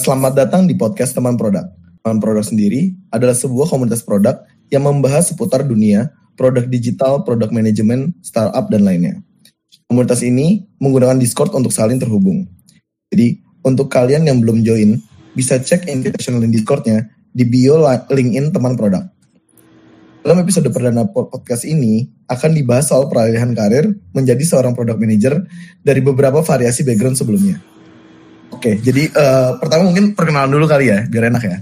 Selamat datang di podcast Teman Produk. Teman Produk sendiri adalah sebuah komunitas produk yang membahas seputar dunia, produk digital, produk manajemen, startup, dan lainnya. Komunitas ini menggunakan Discord untuk saling terhubung. Jadi, untuk kalian yang belum join, bisa cek invitational link Discord-nya di bio LinkedIn Teman Produk. Dalam episode perdana podcast ini akan dibahas soal peralihan karir menjadi seorang product manager dari beberapa variasi background sebelumnya. Oke, jadi uh, pertama mungkin perkenalan dulu kali ya, biar enak ya.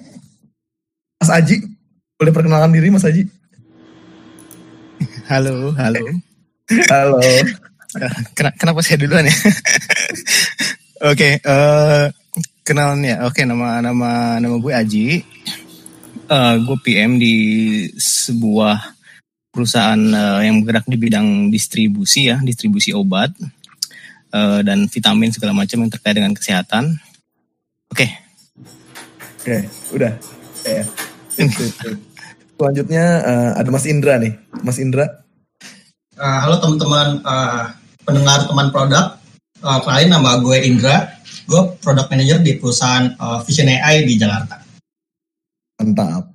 Mas Aji, boleh perkenalkan diri Mas Aji? Halo, halo. Halo. Kenapa saya duluan ya? Oke, okay, uh, eh, kenalan ya. Oke, okay, nama nama nama gue Aji. Uh, gue PM di sebuah perusahaan uh, yang bergerak di bidang distribusi ya, distribusi obat uh, dan vitamin segala macam yang terkait dengan kesehatan. Oke. Okay. Oke, okay, udah. Ya. Selanjutnya uh, ada Mas Indra nih. Mas Indra. Uh, halo teman-teman uh, pendengar teman produk. Uh, nama gue Indra. Gue product manager di perusahaan uh, Vision AI di Jakarta. Mantap.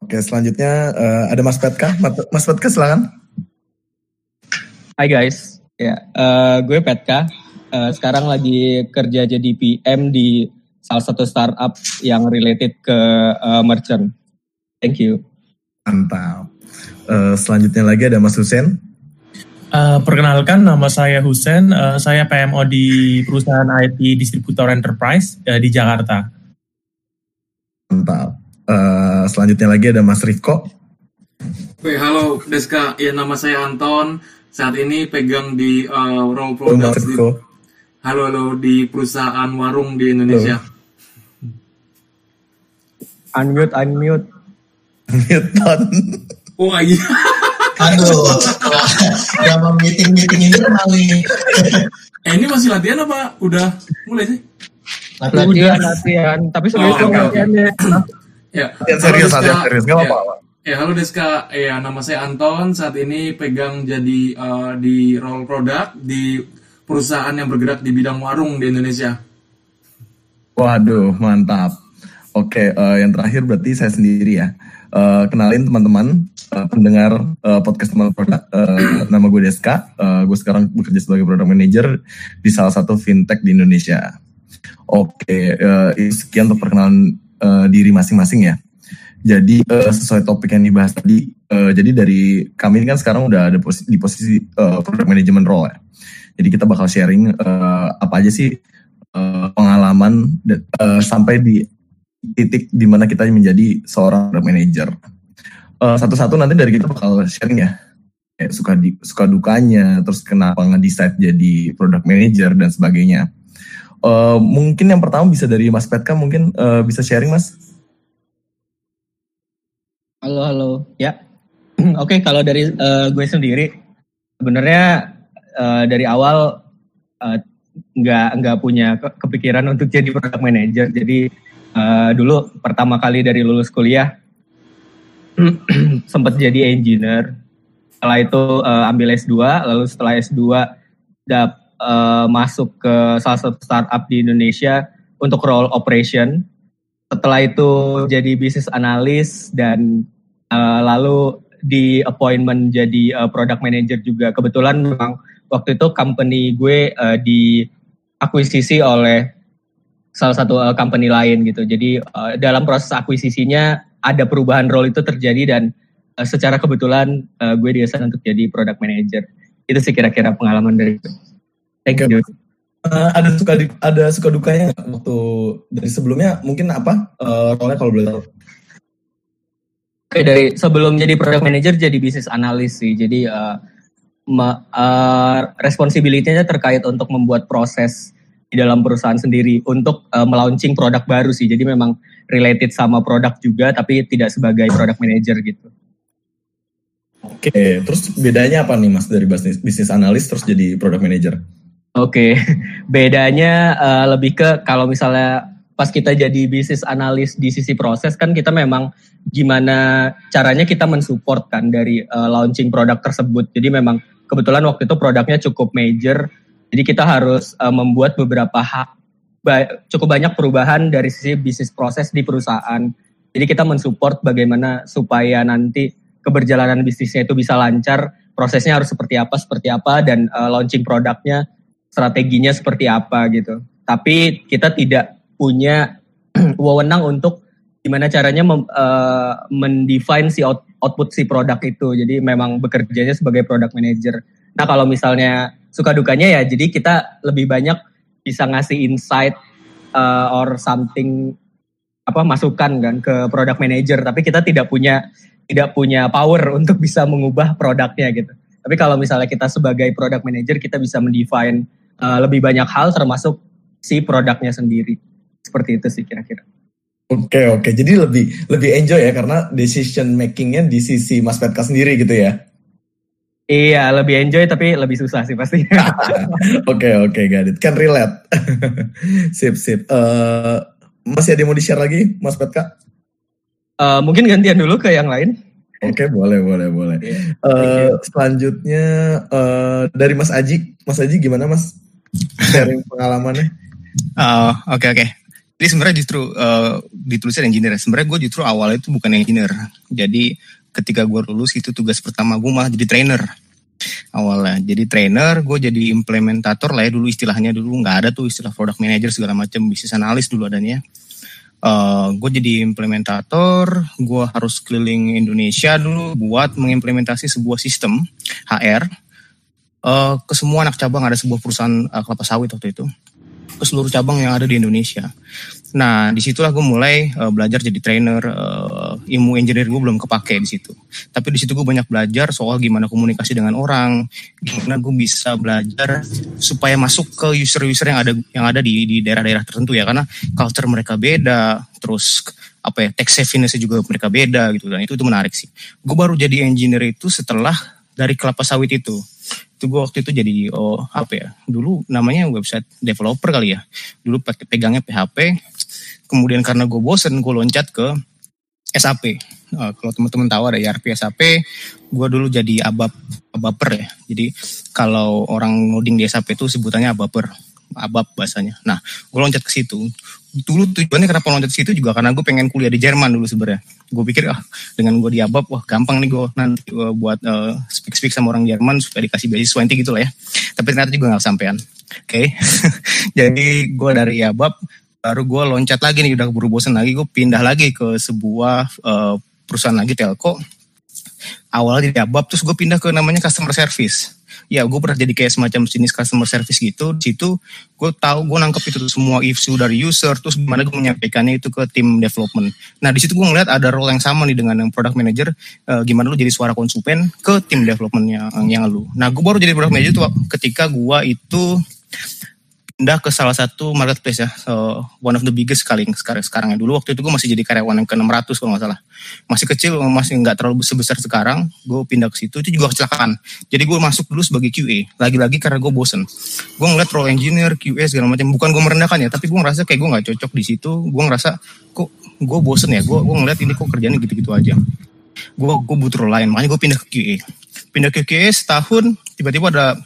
Oke, selanjutnya uh, ada Mas Petka. Mas Petka silakan. Hai guys, Ya, uh, gue Petka. Uh, sekarang lagi kerja jadi PM di salah satu startup yang related ke uh, merchant. Thank you. Mantap. Uh, selanjutnya lagi ada Mas Husen. Uh, perkenalkan, nama saya Husen. Uh, saya PMO di perusahaan IT distributor enterprise uh, di Jakarta. Mantap. Uh, selanjutnya lagi ada Mas Rifko. Oke, halo Deska. Ya, nama saya Anton saat ini pegang di uh, role product di, halo halo di perusahaan warung di Indonesia. Unmute, unmute. Unmute Oh iya. Aduh, udah meeting meeting internal nih. eh ini masih latihan apa udah mulai sih? Latihan, latihan, latihan. Tapi serius oh, okay, latihannya. Ya, serius, serius, serius, nggak apa-apa. Ya, halo Deska. Ya, nama saya Anton. Saat ini pegang jadi uh, di role product di perusahaan yang bergerak di bidang warung di Indonesia. Waduh, mantap. Oke, uh, yang terakhir berarti saya sendiri ya. Uh, kenalin teman-teman uh, pendengar uh, podcast teman produk. Uh, nama gue Deska. Uh, gue sekarang bekerja sebagai product manager di salah satu fintech di Indonesia. Oke, uh, sekian untuk perkenalan uh, diri masing-masing ya. Jadi uh, sesuai topik yang dibahas tadi, uh, jadi dari kami kan sekarang udah ada posi di posisi uh, product management role ya. Jadi kita bakal sharing uh, apa aja sih uh, pengalaman uh, sampai di titik di mana kita menjadi seorang product manager. Satu-satu nanti dari kita bakal sharing ya, kayak suka di, suka dukanya, terus kenapa nge-decide jadi product manager dan sebagainya. Uh, mungkin yang pertama bisa dari Mas Petka, mungkin uh, bisa sharing Mas. Halo, halo. Ya. Oke, okay, kalau dari uh, gue sendiri, sebenarnya uh, dari awal uh, nggak nggak punya kepikiran untuk jadi product manager. Jadi uh, dulu pertama kali dari lulus kuliah sempat jadi engineer. Setelah itu uh, ambil S2, lalu setelah S2 dap, uh, masuk ke salah satu startup di Indonesia untuk role operation setelah itu jadi bisnis analis dan uh, lalu di appointment jadi uh, product manager juga. Kebetulan memang waktu itu company gue uh, diakuisisi oleh salah satu uh, company lain gitu. Jadi uh, dalam proses akuisisinya ada perubahan role itu terjadi dan uh, secara kebetulan uh, gue diasah untuk jadi product manager. Itu sih kira-kira pengalaman dari gue. Thank you. Uh, ada suka di, ada suka dukanya waktu dari sebelumnya mungkin apa uh, role kalau boleh tahu? Oke dari sebelum jadi product manager jadi bisnis analis sih. Jadi uh, uh, responsibility-nya terkait untuk membuat proses di dalam perusahaan sendiri untuk uh, melaunching produk baru sih. Jadi memang related sama produk juga tapi tidak sebagai product manager gitu. Oke, terus bedanya apa nih Mas dari bisnis bisnis analis terus jadi product manager? Oke, okay. bedanya uh, lebih ke kalau misalnya pas kita jadi bisnis analis di sisi proses kan kita memang gimana caranya kita mensupport kan dari uh, launching produk tersebut. Jadi memang kebetulan waktu itu produknya cukup major. Jadi kita harus uh, membuat beberapa hak ba cukup banyak perubahan dari sisi bisnis proses di perusahaan. Jadi kita mensupport bagaimana supaya nanti keberjalanan bisnisnya itu bisa lancar, prosesnya harus seperti apa, seperti apa, dan uh, launching produknya, strateginya seperti apa gitu. Tapi kita tidak punya wewenang untuk gimana caranya uh, mendefine si out, output si produk itu. Jadi memang bekerjanya sebagai product manager. Nah kalau misalnya suka dukanya ya, jadi kita lebih banyak bisa ngasih insight uh, or something apa masukan kan ke product manager. Tapi kita tidak punya tidak punya power untuk bisa mengubah produknya gitu. Tapi kalau misalnya kita sebagai product manager kita bisa mendefine uh, lebih banyak hal termasuk si produknya sendiri. Seperti itu sih kira-kira. Oke oke, jadi lebih lebih enjoy ya karena decision makingnya di sisi Mas Petka sendiri gitu ya? Iya, lebih enjoy tapi lebih susah sih pasti. Oke oke, okay, got it. Can relate. sip sip. Uh, masih ada yang mau di share lagi, Mas Petka? Uh, mungkin gantian dulu ke yang lain. Oke, okay, boleh boleh boleh. Yeah, uh, selanjutnya uh, dari Mas Aji, Mas Aji gimana Mas sharing pengalamannya? Uh, oke okay, oke. Okay. Jadi sebenarnya justru uh, ditulisnya engineer. Sebenarnya gue justru awalnya itu bukan engineer. Jadi ketika gue lulus itu tugas pertama gue malah jadi trainer awalnya. Jadi trainer, gue jadi implementator lah ya dulu istilahnya dulu nggak ada tuh istilah product manager segala macam, bisnis analis dulu adanya. Uh, gue jadi implementator, gue harus keliling Indonesia dulu buat mengimplementasi sebuah sistem HR uh, ke semua anak cabang ada sebuah perusahaan uh, kelapa sawit waktu itu ke seluruh cabang yang ada di Indonesia. Nah, di situlah gue mulai uh, belajar jadi trainer, ilmu engineer gue belum kepake di situ. Tapi di situ gue banyak belajar soal gimana komunikasi dengan orang, gimana gue bisa belajar supaya masuk ke user-user yang ada yang ada di di daerah-daerah tertentu ya, karena culture mereka beda, terus apa ya tech savviness juga mereka beda gitu. Dan itu itu menarik sih. Gue baru jadi engineer itu setelah dari kelapa sawit itu. Itu gue waktu itu jadi oh apa ya dulu namanya website developer kali ya. Dulu pegangnya PHP kemudian karena gue bosen gue loncat ke SAP uh, kalau teman-teman tahu ada ERP SAP gue dulu jadi abap abaper ya jadi kalau orang ngoding di SAP itu sebutannya abaper abab bahasanya. Nah, gue loncat ke situ. Dulu tujuannya kenapa loncat ke situ juga karena gue pengen kuliah di Jerman dulu sebenarnya. Gue pikir ah dengan gue di abab wah gampang nih gue nanti uh, buat uh, speak speak sama orang Jerman supaya dikasih beasiswa nanti gitu lah ya. Tapi ternyata juga nggak sampean. Oke, okay. jadi gue dari abab baru gue loncat lagi nih udah buru bosan lagi. Gue pindah lagi ke sebuah uh, perusahaan lagi telco. Awalnya di abab terus gue pindah ke namanya customer service. Ya gue pernah jadi kayak semacam jenis customer service gitu. Di situ gue tahu gue nangkep itu semua issue dari user terus gimana gue menyampaikannya itu ke tim development. Nah di situ gue ngeliat ada role yang sama nih dengan yang product manager uh, gimana lu jadi suara konsumen ke tim developmentnya yang lu. Nah gue baru jadi product manager tuh ketika gue itu pindah ke salah satu marketplace ya, so, one of the biggest sekali sekarang sekarang ya. Dulu waktu itu gue masih jadi karyawan yang ke 600 kalau nggak salah. Masih kecil, masih nggak terlalu sebesar sekarang. Gue pindah ke situ itu juga kecelakaan. Jadi gue masuk dulu sebagai QA. Lagi-lagi karena gue bosen. Gue ngeliat role engineer, QA segala macam. Bukan gue merendahkan ya, tapi gue ngerasa kayak gue nggak cocok di situ. Gue ngerasa kok gue bosen ya. Gue gue ngeliat ini kok kerjanya gitu-gitu aja. Gue gue butuh lain. Makanya gue pindah ke QA. Pindah ke QA setahun, tiba-tiba ada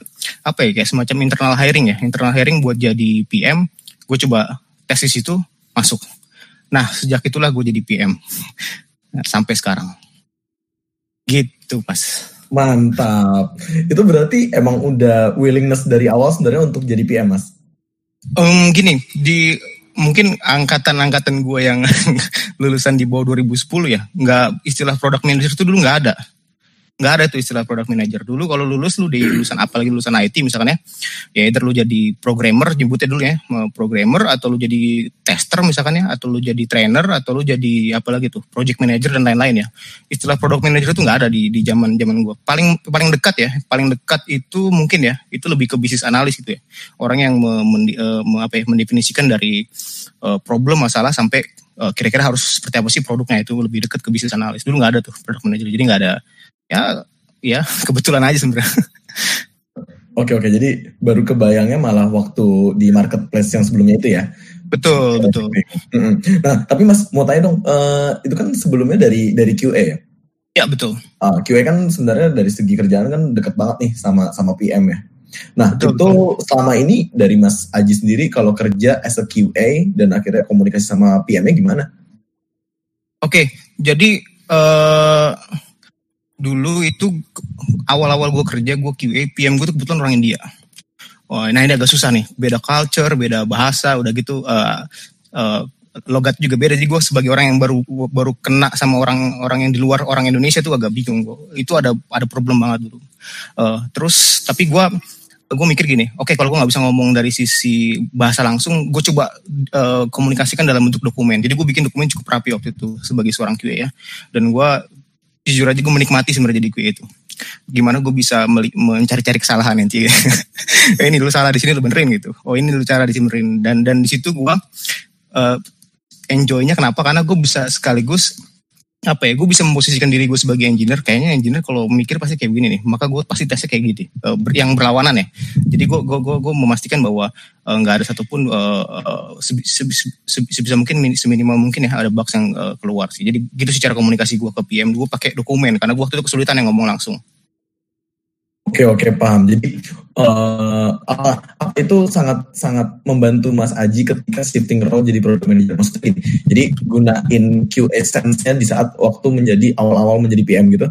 apa ya kayak semacam internal hiring ya. Internal hiring buat jadi PM gue coba tes di situ masuk. Nah sejak itulah gue jadi PM nah, sampai sekarang. Gitu pas mantap. Itu berarti emang udah willingness dari awal sebenarnya untuk jadi PM mas? Um, gini di mungkin angkatan-angkatan gue yang lulusan di bawah 2010 ya nggak istilah product manager itu dulu nggak ada nggak ada tuh istilah product manager. Dulu kalau lulus lu di lulusan apa lagi lulusan IT misalkan ya ya either lu jadi programmer nyebutnya dulu ya programmer atau lu jadi tester misalkan ya atau lu jadi trainer atau lu jadi apa lagi tuh project manager dan lain-lain ya. Istilah product manager itu nggak ada di di zaman zaman gua. Paling paling dekat ya paling dekat itu mungkin ya itu lebih ke bisnis analis gitu ya. Orang yang me, me, uh, me, apa ya, mendefinisikan dari uh, problem masalah sampai uh, kira-kira harus seperti apa sih produknya itu lebih dekat ke bisnis analis. Dulu nggak ada tuh product manager jadi nggak ada ya ya kebetulan aja sebenarnya. Oke oke, jadi baru kebayangnya malah waktu di marketplace yang sebelumnya itu ya. Betul betul. Nah tapi mas mau tanya dong, uh, itu kan sebelumnya dari dari QA ya? Ya betul. Uh, ah, QA kan sebenarnya dari segi kerjaan kan deket banget nih sama sama PM ya. Nah betul, itu betul. selama ini dari Mas Aji sendiri kalau kerja as a QA dan akhirnya komunikasi sama PM-nya gimana? Oke, jadi uh, dulu itu awal-awal gue kerja gue QA PM gue tuh kebetulan orang India. Oh nah ini agak susah nih. Beda culture beda bahasa udah gitu uh, uh, logat juga beda. Jadi gue sebagai orang yang baru baru kena sama orang orang yang di luar orang Indonesia tuh agak bingung gue itu ada ada problem banget dulu. Uh, terus tapi gue gue mikir gini, oke okay, kalau gue nggak bisa ngomong dari sisi bahasa langsung, gue coba uh, komunikasikan dalam bentuk dokumen. Jadi gue bikin dokumen cukup rapi waktu itu sebagai seorang QA ya. Dan gue jujur aja gue menikmati sebenarnya jadi QA itu. Gimana gue bisa mencari-cari kesalahan nanti. Eh, ini dulu salah di sini lu benerin gitu. Oh ini dulu cara di sini benerin. Dan dan di situ gue uh, enjoynya kenapa? Karena gue bisa sekaligus apa ya gue bisa memposisikan diri gue sebagai engineer kayaknya engineer kalau mikir pasti kayak gini nih maka gue pasti tesnya kayak gitu uh, yang berlawanan ya. Jadi gue gue gue, gue memastikan bahwa eh, nggak uh, ada satupun uh, sebisa mungkin seminimal mungkin ya ada bugs yang uh, keluar sih. Jadi gitu secara komunikasi gue ke PM gue pakai dokumen karena gue waktu itu kesulitan yang ngomong langsung. Oke oke paham. Jadi uh, apa itu sangat sangat membantu Mas Aji ketika shifting role jadi product manager. Maksudnya jadi gunain QA sense-nya di saat waktu menjadi awal-awal menjadi PM gitu.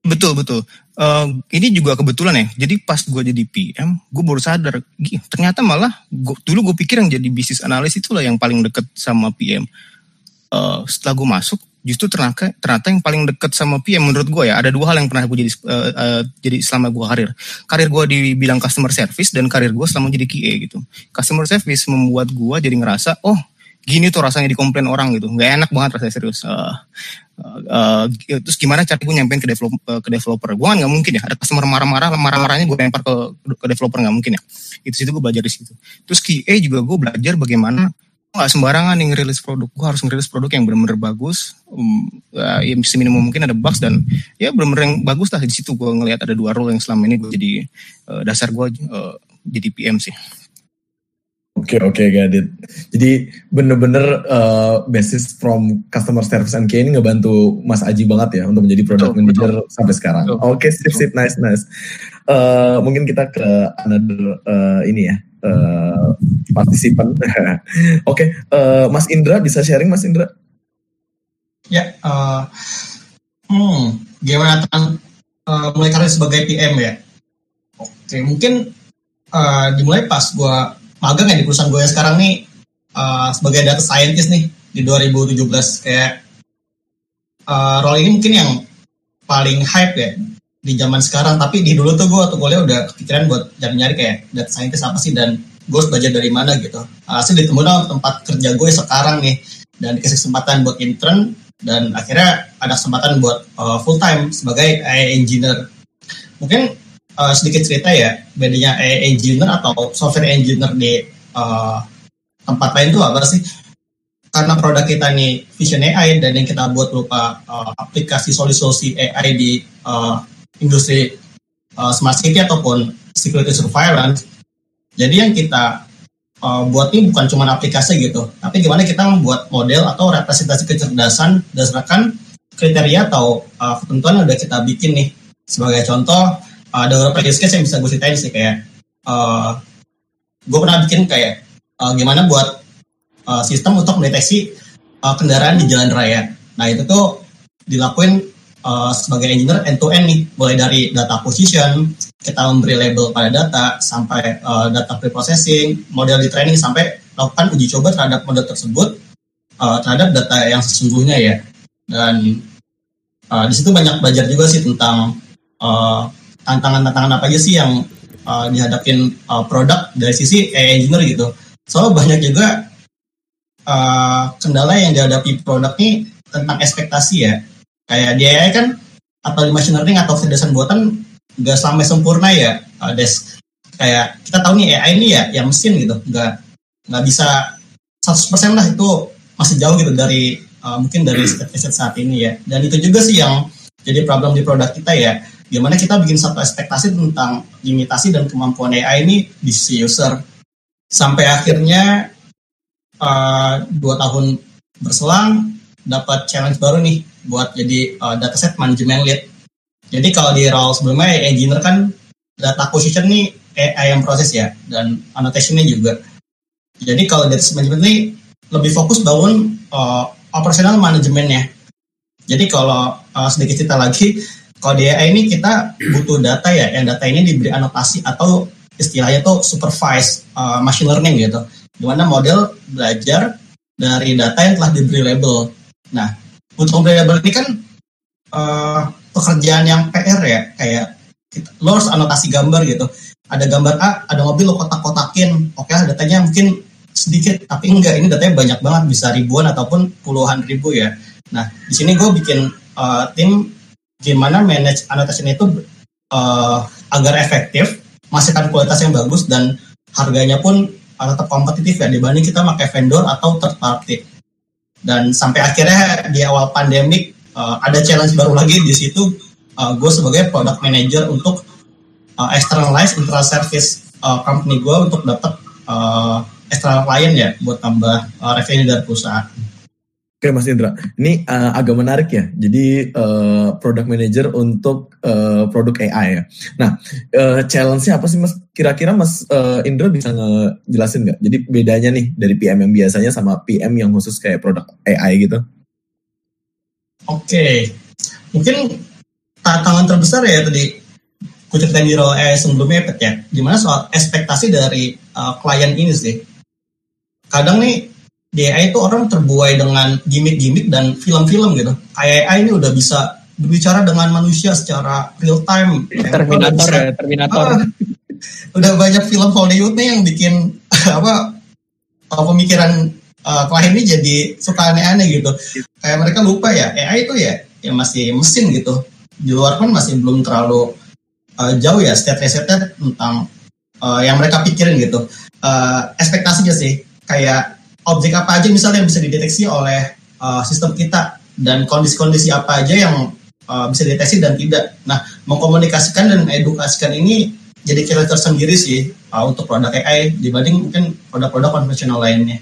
Betul betul. Uh, ini juga kebetulan ya. Jadi pas gue jadi PM, gue baru sadar, ternyata malah gua, dulu gue pikir yang jadi bisnis analis itulah yang paling deket sama PM. Uh, setelah gue masuk, justru ternyata ternyata yang paling dekat sama PM menurut gue ya ada dua hal yang pernah gue jadi uh, uh, jadi selama gue karir. Karir gue di bidang customer service dan karir gue selama jadi QA gitu. Customer service membuat gue jadi ngerasa oh gini tuh rasanya dikomplain orang gitu. Nggak enak banget rasanya serius. Uh, uh, uh, terus gimana cara gue nyampein ke develop uh, ke developer? Gue kan nggak mungkin ya ada customer marah-marah marah-marahnya gue lempar ke ke developer nggak mungkin ya. Itu situ gue belajar di situ. Terus QA juga gue belajar bagaimana nggak sembarangan nih ngerilis produk gue harus ngerilis produk yang benar-benar bagus um, ya, ya seminimum mungkin ada bugs dan ya benar-benar yang bagus lah di situ gue ngelihat ada dua role yang selama ini gue jadi uh, dasar gue uh, jadi PM sih Oke okay, oke okay, Gadit. Jadi bener-bener uh, basis from customer service and care ini ngebantu Mas Aji banget ya untuk menjadi product betul, manager betul. sampai sekarang. Oke okay, sip sip nice nice. Uh, mungkin kita ke another uh, ini ya uh, partisipan. Oke, okay, uh, Mas Indra bisa sharing Mas Indra? Ya, uh, hmm, gimana uh, mulai karir sebagai PM ya? Oke, mungkin uh, dimulai pas gue magang ya di perusahaan gue sekarang nih uh, sebagai data scientist nih di 2017 kayak uh, role ini mungkin yang paling hype ya di zaman sekarang tapi di dulu tuh gue waktu kuliah udah kepikiran buat nyari-nyari kayak data scientist apa sih dan gue harus belajar dari mana gitu. Hasil ditemu dong tempat kerja gue sekarang nih dan dikasih kesempatan buat intern dan akhirnya ada kesempatan buat uh, full time sebagai AI engineer. Mungkin uh, sedikit cerita ya bedanya AI engineer atau software engineer di uh, tempat lain itu apa sih? Karena produk kita nih Vision AI dan yang kita buat berupa uh, aplikasi solusi AI di uh, industri uh, smart city ataupun security surveillance. Jadi yang kita uh, buat ini bukan cuma aplikasi gitu, tapi gimana kita membuat model atau representasi kecerdasan berdasarkan kriteria atau uh, ketentuan yang udah kita bikin nih. Sebagai contoh, uh, ada beberapa case yang bisa gue ceritain sih kayak uh, gue pernah bikin kayak uh, gimana buat uh, sistem untuk mendeteksi uh, kendaraan di jalan raya. Nah itu tuh dilakuin uh, sebagai engineer end to end nih, mulai dari data acquisition, kita memberi label pada data, sampai uh, data preprocessing, model di training, sampai lakukan uji coba terhadap model tersebut uh, terhadap data yang sesungguhnya ya. Dan uh, di situ banyak belajar juga sih tentang tantangan-tantangan uh, apa aja sih yang uh, dihadapin uh, produk dari sisi AI engineer gitu. So banyak juga uh, kendala yang dihadapi produk ini tentang ekspektasi ya kayak dia kan atau di machine learning atau kecerdasan buatan nggak sampai sempurna ya uh, des kayak kita tahu nih AI ini ya ya mesin gitu. Nggak nggak bisa 100% lah itu masih jauh gitu dari uh, mungkin dari set saat ini ya. Dan itu juga sih yang jadi problem di produk kita ya. Gimana kita bikin satu ekspektasi tentang limitasi dan kemampuan AI ini di sisi user. Sampai akhirnya uh, dua tahun berselang dapat challenge baru nih buat jadi uh, dataset management lead. Jadi kalau di role sebelumnya engineer kan data acquisition nih AI yang proses ya dan annotationnya juga. Jadi kalau data management ini lebih fokus bangun uh, operational manajemennya. Jadi kalau uh, sedikit cerita lagi, kalau di AI ini kita butuh data ya, yang data ini diberi anotasi atau istilahnya tuh supervised uh, machine learning gitu, di mana model belajar dari data yang telah diberi label. Nah, untuk label ini kan uh, pekerjaan yang PR ya, kayak kita, lo harus anotasi gambar gitu. Ada gambar A, ada mobil lo kotak-kotakin. Oke, datanya mungkin sedikit, tapi enggak. Ini datanya banyak banget, bisa ribuan ataupun puluhan ribu ya. Nah, di sini gue bikin uh, tim gimana manage annotation itu uh, agar efektif, menghasilkan kualitas yang bagus dan harganya pun tetap kompetitif ya dibanding kita pakai vendor atau third party. Dan sampai akhirnya di awal pandemik uh, ada challenge baru lagi di situ uh, gue sebagai product manager untuk uh, externalize internal service uh, company gue untuk dapat uh, external client ya buat tambah uh, revenue dari perusahaan. Oke Mas Indra, ini uh, agak menarik ya. Jadi uh, product manager untuk uh, produk AI ya. Nah, uh, challenge-nya apa sih Mas? Kira-kira Mas uh, Indra bisa ngejelasin nggak? Jadi bedanya nih dari PM yang biasanya sama PM yang khusus kayak produk AI gitu? Oke, mungkin tantangan terbesar ya tadi ceritain di role AI sebelumnya Pet ya. Gimana soal ekspektasi dari uh, klien ini sih? Kadang nih di AI itu orang terbuai dengan gimmick-gimmick dan film-film gitu. AI ini udah bisa berbicara dengan manusia secara real time. Terminator bisa, ya, Terminator. Ah, udah banyak film Hollywood nih yang bikin apa pemikiran uh, klien ini jadi suka aneh-aneh gitu. Kayak mereka lupa ya, AI itu ya ya masih mesin gitu. Di luar pun masih belum terlalu uh, jauh ya state-state tentang uh, yang mereka pikirin gitu. Uh, ekspektasinya sih kayak objek apa aja misalnya yang bisa dideteksi oleh uh, sistem kita dan kondisi-kondisi apa aja yang uh, bisa dideteksi dan tidak. Nah, mengkomunikasikan dan edukasikan ini jadi kira tersendiri sih uh, untuk produk AI dibanding mungkin produk-produk konvensional lainnya.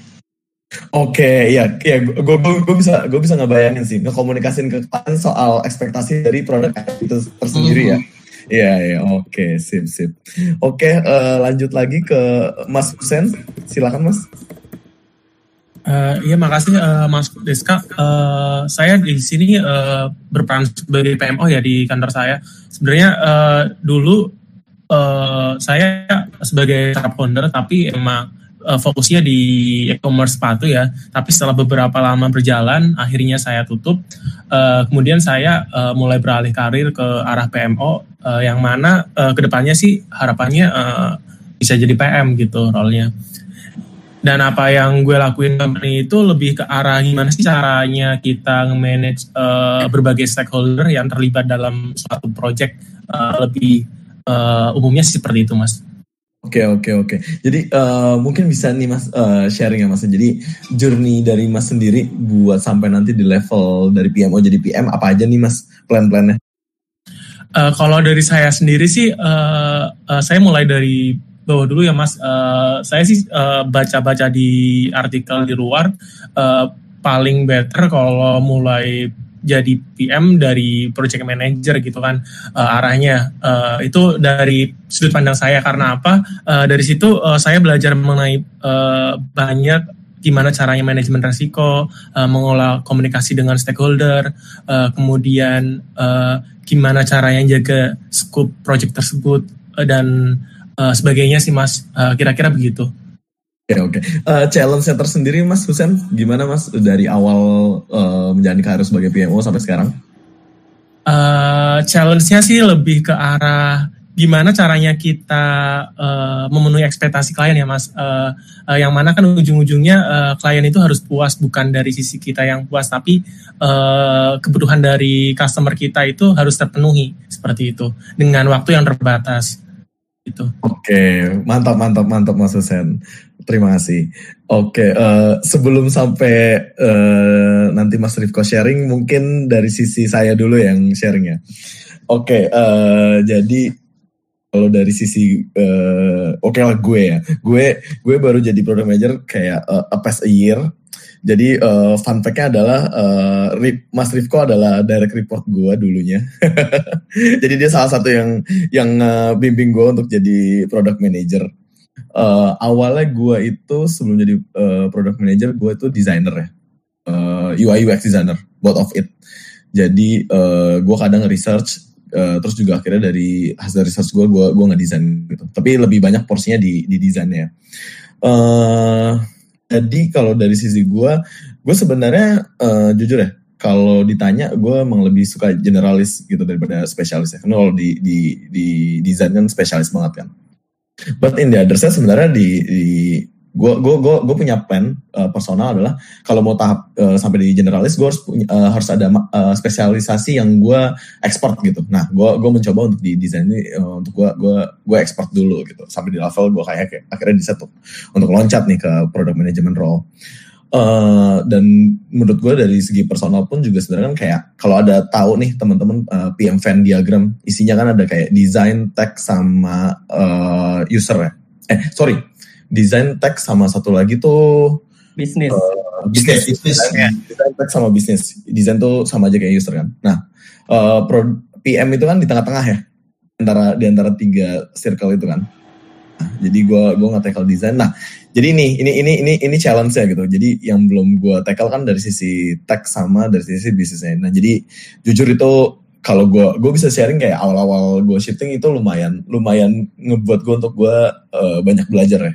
Oke, okay, ya, ya, gue gue bisa gue bisa ngebayangin sih ngekomunikasin ke kalian soal ekspektasi dari produk itu tersendiri mm -hmm. ya. Iya, iya, oke, okay, sip, sip. Oke, okay, uh, lanjut lagi ke Mas Husen, silakan Mas. Uh, makasih uh, Mas Deska. Uh, saya di sini uh, berperan sebagai PMO ya di kantor saya. Sebenarnya uh, dulu uh, saya sebagai startup founder tapi emang uh, fokusnya di e-commerce sepatu ya. Tapi setelah beberapa lama berjalan, akhirnya saya tutup. Uh, kemudian saya uh, mulai beralih karir ke arah PMO uh, yang mana uh, ke depannya sih harapannya uh, bisa jadi PM gitu role-nya dan apa yang gue lakuin company itu lebih ke arah gimana sih caranya kita manage uh, berbagai stakeholder yang terlibat dalam suatu project uh, lebih uh, umumnya seperti itu mas. Oke okay, oke okay, oke. Okay. Jadi uh, mungkin bisa nih mas uh, sharing ya mas. Jadi journey dari mas sendiri buat sampai nanti di level dari PMO jadi PM apa aja nih mas plan-plannya? Uh, kalau dari saya sendiri sih, uh, uh, saya mulai dari bawah dulu ya Mas. Uh, saya sih baca baca-baca di artikel di luar uh, paling better kalau mulai jadi PM dari project manager gitu kan uh, arahnya. Uh, itu dari sudut pandang saya. Karena apa? Uh, dari situ uh, saya belajar mengenai uh, banyak gimana caranya manajemen resiko, uh, mengolah komunikasi dengan stakeholder, uh, kemudian uh, gimana caranya jaga scope project tersebut uh, dan uh, sebagainya sih Mas. Uh, kira-kira begitu. Oke okay, oke. Okay. Uh, challenge-nya tersendiri Mas Husen, gimana Mas dari awal uh, menjalani karir sebagai PMO sampai sekarang? Uh, challenge-nya sih lebih ke arah gimana caranya kita uh, memenuhi ekspektasi klien ya Mas. Uh, uh, yang mana kan ujung-ujungnya uh, klien itu harus puas bukan dari sisi kita yang puas, tapi uh, kebutuhan dari customer kita itu harus terpenuhi seperti itu dengan waktu yang terbatas itu. Oke, mantap mantap mantap Mas Husen. Terima kasih. Oke, uh, sebelum sampai uh, nanti Mas Rifko sharing, mungkin dari sisi saya dulu yang sharingnya. Oke, uh, jadi kalau dari sisi uh, oke okay lah gue ya, gue gue baru jadi product manager kayak uh, a past a year. Jadi uh, fun fact-nya adalah uh, Mas Rifko adalah direct report gue dulunya. jadi dia salah satu yang yang uh, bimbing gue untuk jadi product manager. Uh, awalnya gue itu sebelum jadi uh, product manager gue itu designer ya, uh, UI UX designer, both of it. Jadi uh, gue kadang research Uh, terus juga akhirnya dari hasil research gue gue gue nggak desain gitu tapi lebih banyak porsinya di di desainnya uh, jadi kalau dari sisi gue gue sebenarnya uh, jujur ya kalau ditanya gue emang lebih suka generalis gitu daripada spesialis ya. Karena kalau di di di desain kan spesialis banget kan. But in the other side sebenarnya di, di gue gue gue gue punya plan uh, personal adalah kalau mau tahap uh, sampai di generalis gue harus punya, uh, harus ada uh, spesialisasi yang gue ekspor gitu. Nah gue gue mencoba untuk di desain ini uh, untuk gue gue gue ekspor dulu gitu. Sampai di level gue kayak, akhirnya bisa tuh untuk loncat nih ke product management role. Uh, dan menurut gue dari segi personal pun juga sebenarnya kan kayak kalau ada tahu nih teman-teman uh, PM Venn diagram isinya kan ada kayak design, tech sama uh, user ya. Eh sorry, desain tech sama satu lagi tuh bisnis. Uh, bisnis, bisnis. Desain tech sama bisnis. Desain tuh sama aja kayak user kan. Nah, uh, pro, PM itu kan di tengah-tengah ya, antara di antara tiga circle itu kan. Nah, jadi gue gue nggak tackle desain. Nah, jadi ini ini ini ini ini challenge ya gitu. Jadi yang belum gue tackle kan dari sisi tech sama dari sisi bisnisnya. Nah, jadi jujur itu kalau gue gue bisa sharing kayak awal-awal gue shifting itu lumayan lumayan ngebuat gue untuk gue uh, banyak belajar ya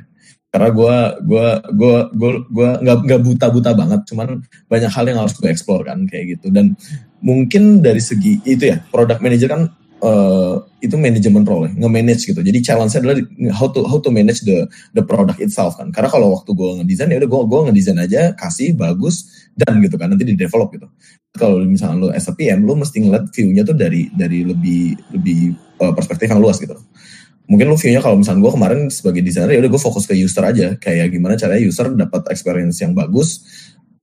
karena gue gue gue gue gue nggak nggak buta buta banget cuman banyak hal yang harus gue explore kan kayak gitu. Dan mungkin dari segi itu ya product manager kan uh, itu manajemen role nge-manage gitu. Jadi challenge adalah how to how to manage the the product itself kan. Karena kalau waktu gue ngedesain ya udah gue gue ngedesain aja kasih bagus dan gitu kan. Nanti di develop gitu. Kalau misalnya lo as a PM lo mesti ngeliat view-nya tuh dari dari lebih lebih uh, perspektif yang luas gitu mungkin lu view-nya kalau misalnya gue kemarin sebagai desainer ya udah gue fokus ke user aja. Kayak gimana caranya user dapat experience yang bagus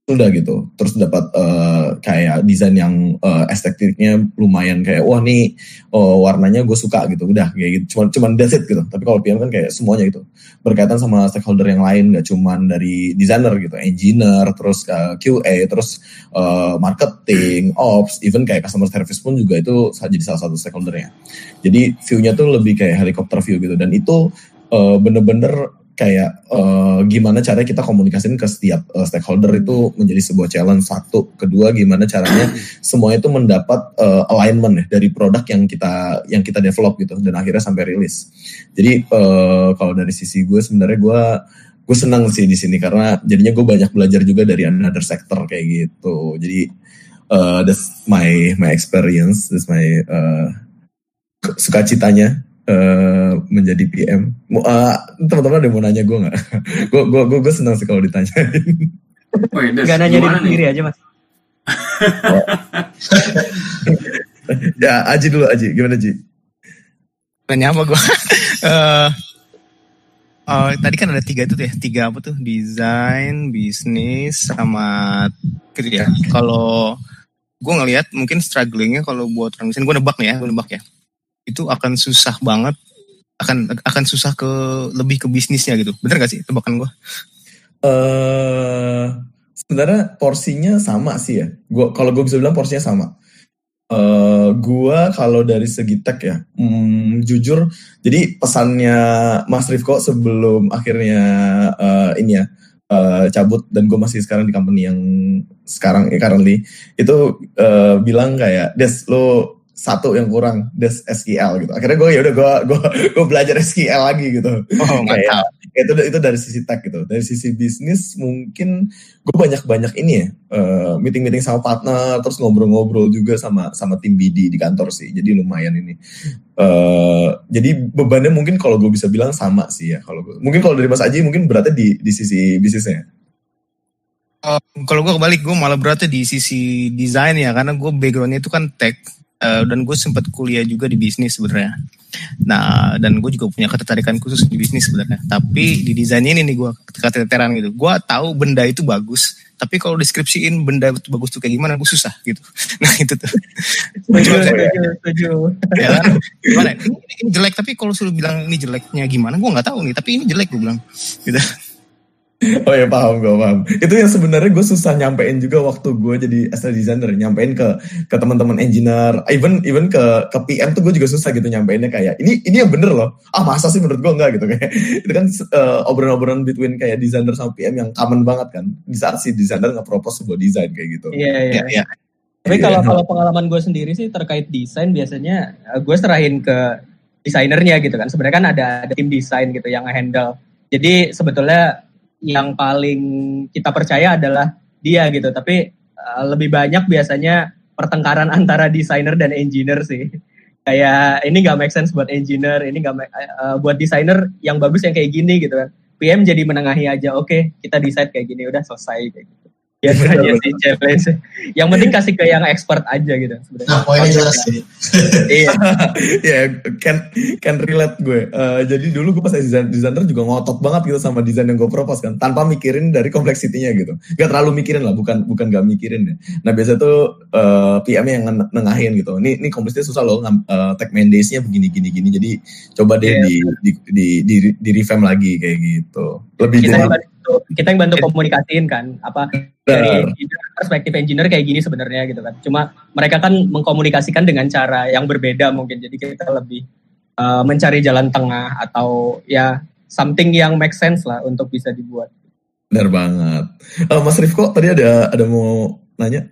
udah gitu. Terus dapat uh, kayak desain yang uh, estetiknya lumayan kayak wah nih oh, warnanya gue suka gitu. Udah kayak gitu. Cuman cuman that's it gitu. Tapi kalau PM kan kayak semuanya gitu. Berkaitan sama stakeholder yang lain gak cuman dari desainer gitu. Engineer terus uh, QA terus uh, marketing ops even kayak customer service pun juga itu jadi salah satu stakeholdernya. Jadi view-nya tuh lebih kayak helikopter view gitu. Dan itu uh, bener-bener kayak uh, gimana caranya kita komunikasiin ke setiap uh, stakeholder itu menjadi sebuah challenge. Satu. Kedua gimana caranya semua itu mendapat uh, alignment ya dari produk yang kita yang kita develop gitu dan akhirnya sampai rilis. Jadi uh, kalau dari sisi gue sebenarnya gue gue senang sih di sini karena jadinya gue banyak belajar juga dari another sector kayak gitu. Jadi uh, that's my my experience that's my uh, sukacitanya uh, menjadi PM. Uh, teman-teman ada mau nanya gue nggak? gue gue gue gue senang sih kalau ditanyain. Oh, Gak nanya diri sendiri aja mas. ya Aji dulu Aji, gimana Aji? Nanya apa gue? uh, uh, tadi kan ada tiga itu ya, tiga apa tuh? Desain, bisnis, sama kerja. Kalau gue ngelihat mungkin strugglingnya kalau buat orang desain, gue nebak nih ya, gue nebak ya itu akan susah banget akan akan susah ke lebih ke bisnisnya gitu bener gak sih tebakan gue? Uh, sebenarnya porsinya sama sih ya. Gua kalau gue bisa bilang porsinya sama. Uh, gua kalau dari segi tech ya, hmm, jujur, jadi pesannya Mas Rifko sebelum akhirnya uh, ini ya uh, cabut dan gue masih sekarang di company yang sekarang eh, currently itu uh, bilang kayak Des lo satu yang kurang des SQL gitu. Akhirnya gue ya udah gue gue gue belajar SQL lagi gitu. Oh mantap. Itu itu dari sisi tech gitu. Dari sisi bisnis mungkin gue banyak banyak ini ya uh, meeting meeting sama partner terus ngobrol-ngobrol juga sama sama tim BD di kantor sih. Jadi lumayan ini. Uh, jadi bebannya mungkin kalau gue bisa bilang sama sih ya. Kalau mungkin kalau dari Mas Aji mungkin beratnya di di sisi bisnisnya. Uh, kalau gue kebalik gue malah beratnya di sisi desain ya karena gue backgroundnya itu kan tech uh, dan gue sempat kuliah juga di bisnis sebenarnya. Nah, dan gue juga punya ketertarikan khusus di bisnis sebenarnya. Tapi di desain ini nih gue keteteran gitu. Gue tahu benda itu bagus, tapi kalau deskripsiin benda itu bagus tuh kayak gimana, gue susah gitu. Nah itu tuh. Setuju, setuju. Ya kan? Gimana? Ini, ini jelek, tapi kalau suruh bilang ini jeleknya gimana, gue nggak tahu nih. Tapi ini jelek gue bilang. Gitu. Oh ya paham gue paham. Itu yang sebenarnya gue susah nyampein juga waktu gue jadi asal designer nyampein ke ke teman-teman engineer, even even ke ke PM tuh gue juga susah gitu nyampeinnya kayak ini ini yang bener loh. Ah masa sih menurut gue enggak gitu kayak itu kan uh, obrolan-obrolan between kayak designer sama PM yang common banget kan. Di saat si designer nge-propose sebuah desain kayak gitu. Iya iya. iya. Tapi kalau kalau pengalaman gue sendiri sih terkait desain biasanya eh, gue serahin ke desainernya gitu kan. Sebenarnya kan ada, ada tim desain gitu yang handle. Jadi sebetulnya yang paling kita percaya adalah dia gitu. Tapi uh, lebih banyak biasanya pertengkaran antara desainer dan engineer sih. Kayak ini nggak make sense buat engineer, ini nggak uh, buat desainer yang bagus yang kayak gini gitu kan. PM jadi menengahi aja, oke okay, kita decide kayak gini udah selesai kayak gitu biasanya sih challenge yang penting kasih ke yang expert aja gitu sebenarnya. Nah poinnya jelas sih. Iya. Ya can can relate gue. Uh, jadi dulu gue pas desain desainer juga ngotot banget gitu sama desain yang gue propose kan tanpa mikirin dari kompleksitinya gitu. Gak terlalu mikirin lah bukan bukan gak mikirin ya. Nah biasa tuh uh, PM yang nengahin gitu. Ini ini kompleksnya susah loh uh, tag main days-nya begini gini gini. Jadi coba deh yeah. di, di, di, di, di revamp lagi kayak gitu. Lebih kita jadi kita yang bantu komunikasiin kan apa dari engineer, perspektif engineer kayak gini sebenarnya gitu kan. Cuma mereka kan mengkomunikasikan dengan cara yang berbeda mungkin. Jadi kita lebih uh, mencari jalan tengah atau ya something yang make sense lah untuk bisa dibuat. Benar banget. Uh, Mas Rifko tadi ada ada mau nanya?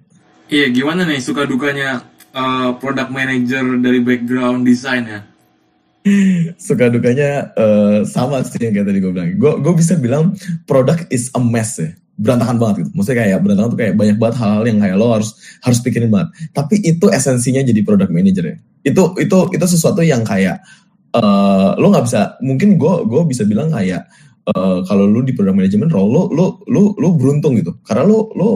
Iya gimana nih suka dukanya uh, product manager dari background desain ya suka dukanya uh, sama sih yang kayak tadi gue bilang. Gue gue bisa bilang produk is a mess ya berantakan banget gitu. Maksudnya kayak berantakan tuh kayak banyak banget hal-hal yang kayak lo harus harus pikirin banget. Tapi itu esensinya jadi product manager ya. Itu itu itu sesuatu yang kayak uh, lo nggak bisa. Mungkin gue gue bisa bilang kayak uh, kalau lo di product management role lo lo lo lo beruntung gitu. Karena lo lo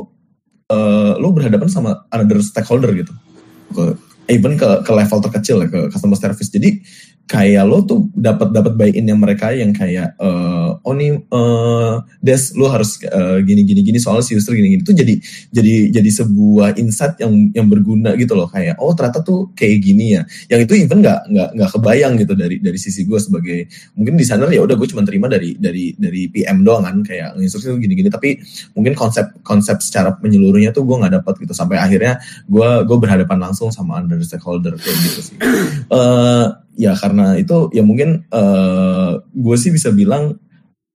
uh, lo berhadapan sama another stakeholder gitu. Ke, even ke ke level terkecil ya ke customer service. Jadi kayak lo tuh dapat dapat buy in yang mereka yang kayak uh, oh uh, des lo harus uh, gini gini gini soal si user gini gini itu jadi jadi jadi sebuah insight yang yang berguna gitu loh. Kayak oh ternyata tuh kayak gini ya. Yang itu even nggak nggak nggak kebayang gitu dari dari sisi gue sebagai mungkin di sana ya udah gue cuma terima dari dari dari PM doang kan. Kayak instruksi gini gini tapi mungkin konsep konsep secara menyeluruhnya tuh gue nggak dapat gitu. Sampai akhirnya gue gue berhadapan langsung sama under stakeholder kayak gitu sih. Uh, ya karena itu ya mungkin uh, gue sih bisa bilang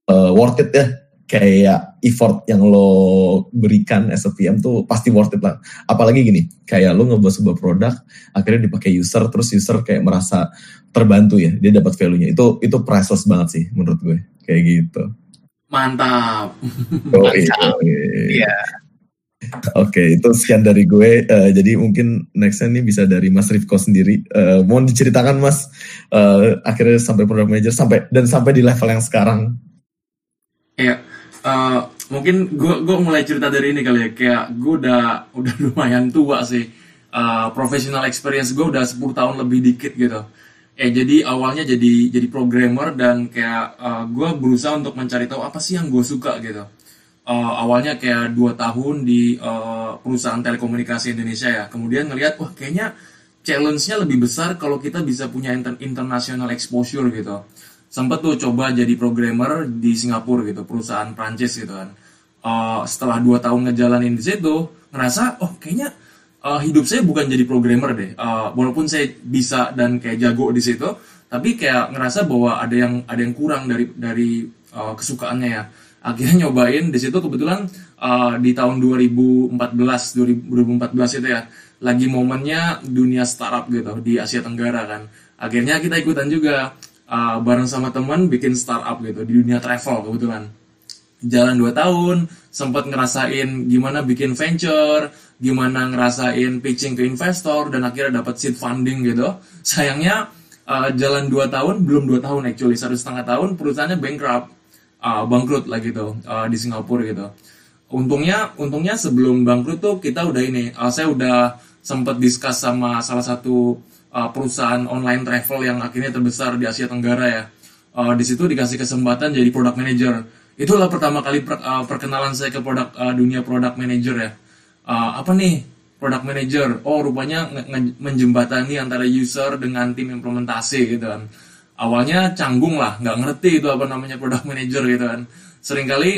uh, worth it ya kayak effort yang lo berikan as a PM tuh pasti worth it lah. Apalagi gini, kayak lo ngebuat sebuah produk, akhirnya dipakai user, terus user kayak merasa terbantu ya, dia dapat value-nya. Itu itu priceless banget sih menurut gue, kayak gitu. Mantap. Oh, Mantap. Iya. Oke, itu sekian dari gue. Uh, jadi mungkin nextnya nih bisa dari Mas Rifko sendiri. Uh, mohon diceritakan Mas, uh, akhirnya sampai product manager sampai dan sampai di level yang sekarang. Iya, uh, mungkin gue gue mulai cerita dari ini kali ya. Kayak gue udah udah lumayan tua sih. Uh, professional experience gue udah 10 tahun lebih dikit gitu. Eh jadi awalnya jadi jadi programmer dan kayak uh, gue berusaha untuk mencari tahu apa sih yang gue suka gitu uh, awalnya kayak dua tahun di uh, perusahaan telekomunikasi Indonesia ya. Kemudian ngelihat wah kayaknya challenge-nya lebih besar kalau kita bisa punya inter international exposure gitu. Sempat tuh coba jadi programmer di Singapura gitu, perusahaan Prancis gitu kan. Uh, setelah dua tahun ngejalanin di situ, ngerasa oh kayaknya uh, hidup saya bukan jadi programmer deh. Uh, walaupun saya bisa dan kayak jago di situ, tapi kayak ngerasa bahwa ada yang ada yang kurang dari dari uh, kesukaannya ya akhirnya nyobain. Di situ kebetulan uh, di tahun 2014 2014 itu ya lagi momennya dunia startup gitu di Asia Tenggara kan. Akhirnya kita ikutan juga uh, bareng sama teman bikin startup gitu di dunia travel kebetulan. Jalan 2 tahun sempat ngerasain gimana bikin venture gimana ngerasain pitching ke investor dan akhirnya dapat seed funding gitu. Sayangnya uh, jalan 2 tahun belum 2 tahun actually satu setengah tahun perusahaannya bankrupt uh, bangkrut lah gitu uh, di Singapura gitu. Untungnya, untungnya sebelum bangkrut tuh kita udah ini, uh, saya udah sempat discuss sama salah satu uh, perusahaan online travel yang akhirnya terbesar di Asia Tenggara ya. Uh, di situ dikasih kesempatan jadi product manager. Itulah pertama kali per, uh, perkenalan saya ke produk uh, dunia product manager ya. Uh, apa nih product manager? Oh rupanya menjembatani antara user dengan tim implementasi gitu kan. Awalnya canggung lah, nggak ngerti itu apa namanya product manager gitu kan. Seringkali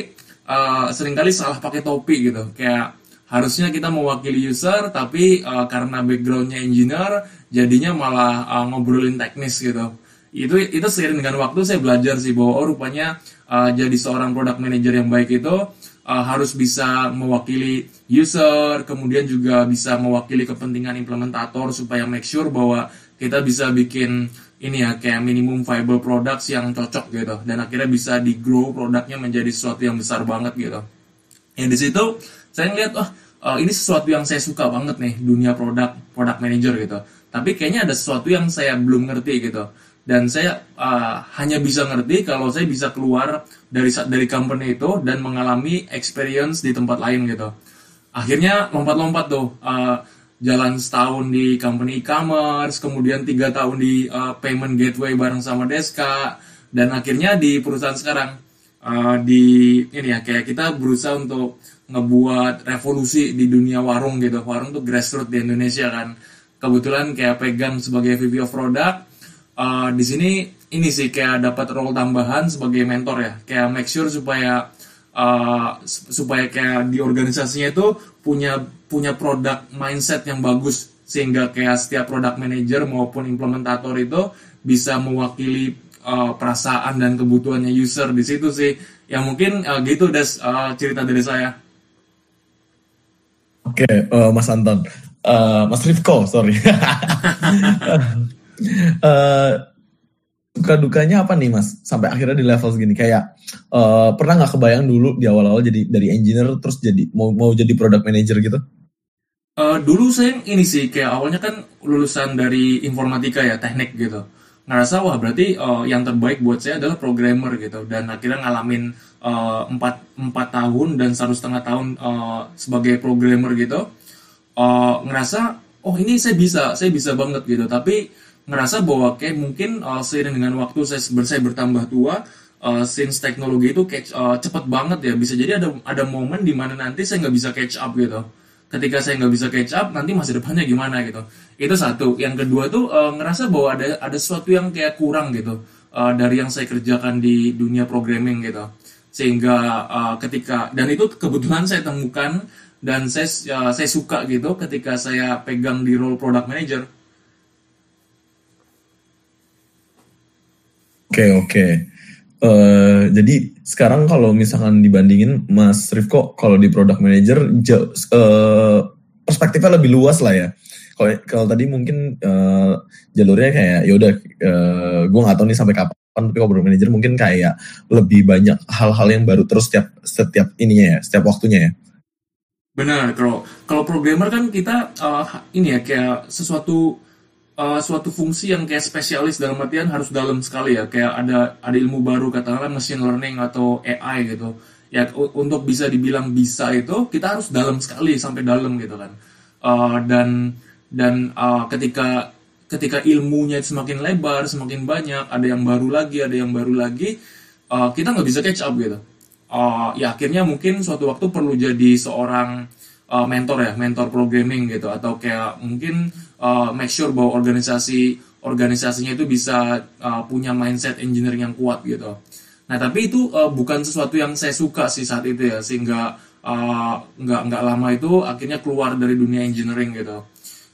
uh, sering kali salah pakai topi gitu. Kayak harusnya kita mewakili user tapi uh, karena backgroundnya engineer jadinya malah uh, ngobrolin teknis gitu itu itu seiring dengan waktu saya belajar sih bahwa oh rupanya uh, jadi seorang product manager yang baik itu uh, harus bisa mewakili user kemudian juga bisa mewakili kepentingan implementator supaya make sure bahwa kita bisa bikin ini ya kayak minimum viable products yang cocok gitu. Dan akhirnya bisa di grow produknya menjadi sesuatu yang besar banget gitu. Ya di situ saya ngeliat oh uh, ini sesuatu yang saya suka banget nih dunia produk product manager gitu. Tapi kayaknya ada sesuatu yang saya belum ngerti gitu. Dan saya uh, hanya bisa ngerti kalau saya bisa keluar dari dari company itu dan mengalami experience di tempat lain gitu. Akhirnya lompat-lompat tuh uh, jalan setahun di company e-commerce kemudian tiga tahun di uh, payment gateway bareng sama Deska dan akhirnya di perusahaan sekarang. Uh, di ini ya kayak kita berusaha untuk ngebuat revolusi di dunia warung gitu. Warung tuh grassroots di Indonesia kan. Kebetulan kayak pegang sebagai VP of Product uh, di sini ini sih kayak dapat role tambahan sebagai mentor ya. Kayak make sure supaya uh, supaya kayak di organisasinya itu punya punya produk mindset yang bagus sehingga kayak setiap product manager maupun implementator itu bisa mewakili uh, perasaan dan kebutuhannya user di situ sih yang mungkin uh, gitu des uh, cerita dari saya Oke, okay, uh, eh, Mas Anton. Uh, Mas Rifko, sorry. uh, suka dukanya apa nih Mas? Sampai akhirnya di level segini. Kayak uh, pernah nggak kebayang dulu di awal-awal jadi dari engineer terus jadi mau mau jadi product manager gitu? Uh, dulu saya ini sih kayak awalnya kan lulusan dari informatika ya teknik gitu. Ngerasa wah berarti uh, yang terbaik buat saya adalah programmer gitu. Dan akhirnya ngalamin empat uh, empat tahun dan satu setengah tahun uh, sebagai programmer gitu. Uh, ngerasa oh ini saya bisa saya bisa banget gitu. Tapi ngerasa bahwa kayak mungkin uh, seiring dengan waktu saya saya bertambah tua uh, since teknologi itu catch, uh, cepet banget ya. Bisa jadi ada ada momen di mana nanti saya nggak bisa catch up gitu. Ketika saya nggak bisa catch up nanti masa depannya gimana gitu. Itu satu. Yang kedua tuh uh, ngerasa bahwa ada ada sesuatu yang kayak kurang gitu uh, dari yang saya kerjakan di dunia programming gitu. Sehingga uh, ketika dan itu kebetulan saya temukan dan saya uh, saya suka gitu ketika saya pegang di role product manager oke okay, oke okay. Uh, jadi sekarang kalau misalkan dibandingin Mas Rifko kalau di product manager uh, perspektifnya lebih luas lah ya. Kalau tadi mungkin uh, jalurnya kayak ya udah uh, gue nggak tahu nih sampai kapan tapi kalau product manager mungkin kayak lebih banyak hal-hal yang baru terus setiap setiap ininya ya, setiap waktunya ya. Benar, kalau kalau programmer kan kita uh, ini ya kayak sesuatu uh, suatu fungsi yang kayak spesialis dalam artian harus dalam sekali ya. Kayak ada ada ilmu baru katakanlah machine learning atau AI gitu. Ya untuk bisa dibilang bisa itu kita harus dalam sekali sampai dalam gitu kan. Uh, dan dan uh, ketika ketika ilmunya semakin lebar semakin banyak ada yang baru lagi ada yang baru lagi uh, kita nggak bisa catch up gitu. Uh, ya akhirnya mungkin suatu waktu perlu jadi seorang uh, mentor ya mentor programming gitu. Atau kayak mungkin uh, make sure bahwa organisasi organisasinya itu bisa uh, punya mindset engineering yang kuat gitu. Nah tapi itu uh, bukan sesuatu yang saya suka sih saat itu ya sehingga uh, nggak nggak lama itu akhirnya keluar dari dunia engineering gitu.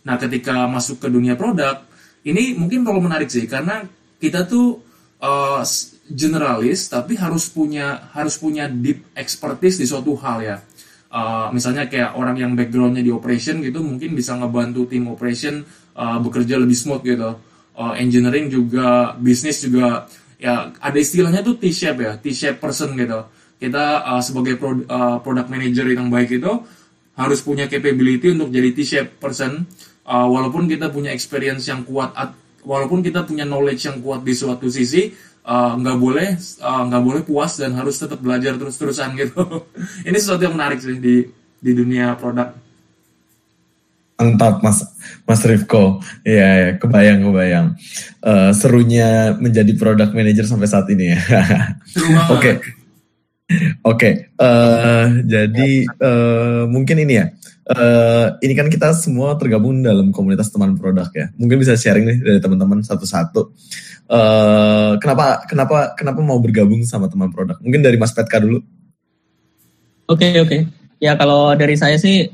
Nah ketika masuk ke dunia produk ini mungkin perlu menarik sih karena kita tuh uh, generalis tapi harus punya harus punya deep expertise di suatu hal ya uh, misalnya kayak orang yang backgroundnya di operation gitu mungkin bisa ngebantu tim operation uh, bekerja lebih smooth gitu. Uh, engineering juga bisnis juga ya ada istilahnya tuh T-shape ya T-shape person gitu. Kita uh, sebagai pro, uh, product manager yang baik itu harus punya capability untuk jadi T-shape person. Uh, walaupun kita punya experience yang kuat walaupun kita punya knowledge yang kuat di suatu sisi nggak uh, boleh eh, nggak uh, boleh puas dan harus tetap belajar terus-terusan gitu. Ini sesuatu yang menarik sih di di dunia produk. Mantap Mas Mas Rifko. Iya, ya, kebayang kebayang. Uh, serunya menjadi product manager sampai saat ini ya. Oke. Oke. Okay. Uh, jadi uh, mungkin ini ya. Uh, ini kan kita semua tergabung dalam komunitas teman produk ya. Mungkin bisa sharing nih dari teman-teman satu-satu. Uh, kenapa kenapa kenapa mau bergabung sama teman produk? Mungkin dari Mas Petka dulu. Oke okay, oke. Okay. Ya kalau dari saya sih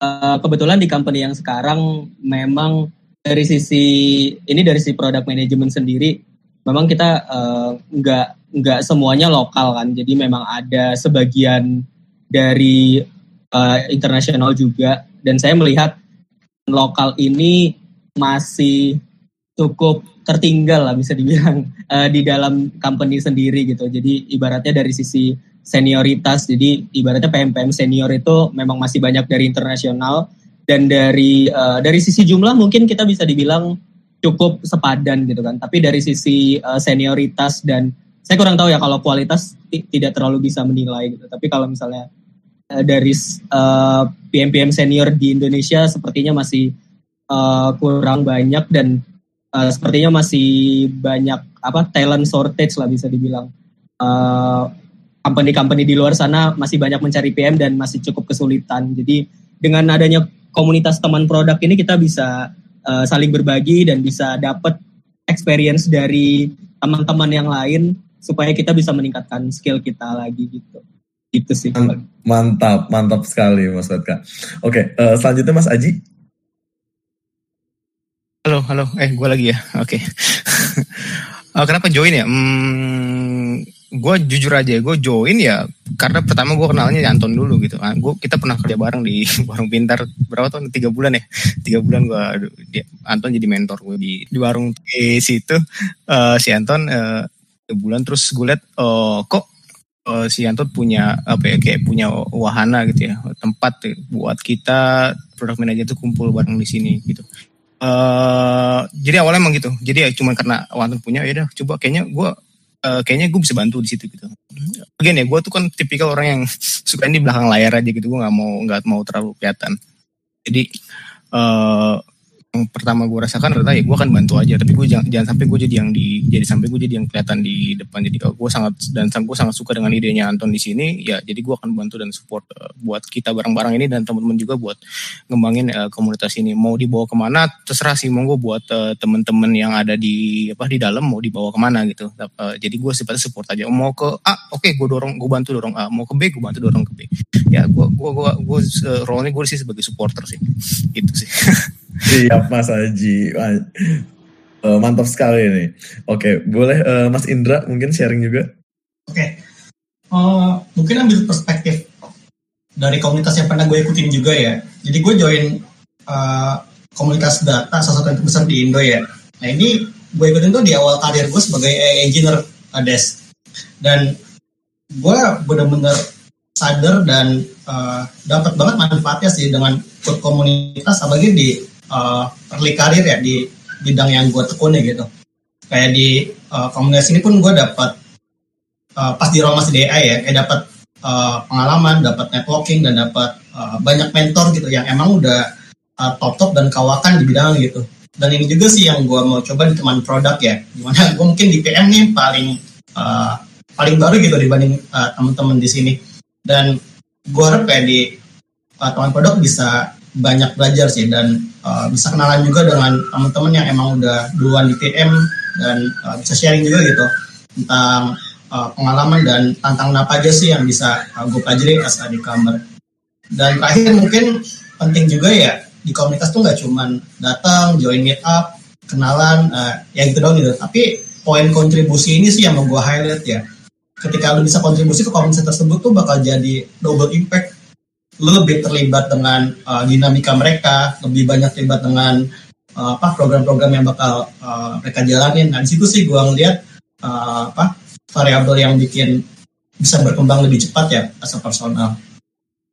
Eh, kebetulan di company yang sekarang memang dari sisi ini dari sisi product management sendiri memang kita uh, nggak nggak semuanya lokal kan jadi memang ada sebagian dari uh, internasional juga dan saya melihat lokal ini masih cukup tertinggal lah bisa dibilang uh, di dalam company sendiri gitu jadi ibaratnya dari sisi senioritas. Jadi ibaratnya PM-PM senior itu memang masih banyak dari internasional dan dari uh, dari sisi jumlah mungkin kita bisa dibilang cukup sepadan gitu kan. Tapi dari sisi uh, senioritas dan saya kurang tahu ya kalau kualitas tidak terlalu bisa menilai gitu. Tapi kalau misalnya dari uh, PM-PM senior di Indonesia sepertinya masih uh, kurang banyak dan uh, sepertinya masih banyak apa talent shortage lah bisa dibilang. Uh, company-company di luar sana masih banyak mencari PM dan masih cukup kesulitan. Jadi dengan adanya komunitas teman produk ini kita bisa uh, saling berbagi dan bisa dapat experience dari teman-teman yang lain supaya kita bisa meningkatkan skill kita lagi gitu. Itu sih. Mantap, mantap sekali Mas Wetka. Oke, uh, selanjutnya Mas Aji. Halo, halo. Eh, gue lagi ya. Oke. Okay. uh, kenapa join ya? Hmm, gue jujur aja gue join ya karena pertama gue kenalnya Anton dulu gitu nah, gue kita pernah kerja bareng di warung pintar berapa tahun tiga bulan ya tiga bulan gue Anton jadi mentor gue di di warung di situ uh, si Anton uh, bulan terus gue liat uh, kok uh, si Anton punya apa ya kayak punya wahana gitu ya tempat buat kita produk manajer itu kumpul bareng di sini gitu Uh, jadi awalnya emang gitu. Jadi ya cuma karena Anton punya ya udah coba kayaknya gue uh, kayaknya gue bisa bantu di situ gitu. Again ya, gue tuh kan tipikal orang yang suka ini belakang layar aja gitu. Gue nggak mau nggak mau terlalu kelihatan. Jadi uh, yang pertama gue rasakan adalah ya gue akan bantu aja. Tapi gue jangan, jangan sampai gue jadi yang di jadi sampai gue jadi yang kelihatan di depan. Jadi gue sangat dan gue sangat suka dengan idenya Anton di sini ya jadi gue akan bantu dan support uh, buat kita bareng-bareng ini dan teman-teman juga buat ngembangin uh, komunitas ini. Mau dibawa ke mana? Terserah sih gue buat uh, teman-teman yang ada di apa di dalam mau dibawa ke mana gitu. Uh, jadi gue sifatnya support aja. Mau ke A oke okay, gue dorong gue bantu dorong A. Mau ke B gue bantu dorong ke B. Ya gue gue gue gue uh, role nya gue sih sebagai supporter sih. Gitu sih Siap Mas Haji. Uh, mantap sekali nih. Oke, boleh uh, Mas Indra mungkin sharing juga? Oke. Uh, mungkin ambil perspektif dari komunitas yang pernah gue ikutin juga ya. Jadi gue join uh, komunitas data salah satu yang terbesar di Indo ya. Nah ini gue ikutin tuh di awal karir gue sebagai engineer desk. Dan gue benar-benar sadar dan uh, dapat banget manfaatnya sih dengan komunitas apalagi di uh, early karir ya di bidang yang gue tekuni gitu. Kayak di uh, komunitas ini pun gue dapat uh, pas di Roma DA ya, kayak dapat uh, pengalaman, dapat networking dan dapat uh, banyak mentor gitu yang emang udah uh, top top dan kawakan di bidang gitu. Dan ini juga sih yang gue mau coba di teman produk ya, gimana gue mungkin di PM nih paling uh, paling baru gitu dibanding uh, teman-teman di sini. Dan gue harap kayak di uh, teman produk bisa banyak belajar sih dan uh, bisa kenalan juga dengan teman-teman yang emang udah duluan di PM dan uh, bisa sharing juga gitu tentang uh, pengalaman dan tantangan apa aja sih yang bisa uh, gue pelajari as a newcomer. Dan terakhir mungkin penting juga ya di komunitas tuh nggak cuman datang, join meet up, kenalan, uh, ya gitu dong gitu. Tapi poin kontribusi ini sih yang mau gue highlight ya. Ketika lu bisa kontribusi ke komunitas tersebut tuh bakal jadi double impact lebih terlibat dengan uh, dinamika mereka, lebih banyak terlibat dengan uh, apa program-program yang bakal uh, mereka jalanin. Nah, di situ sih gua ngeliat uh, apa variabel yang bikin bisa berkembang lebih cepat ya as personal.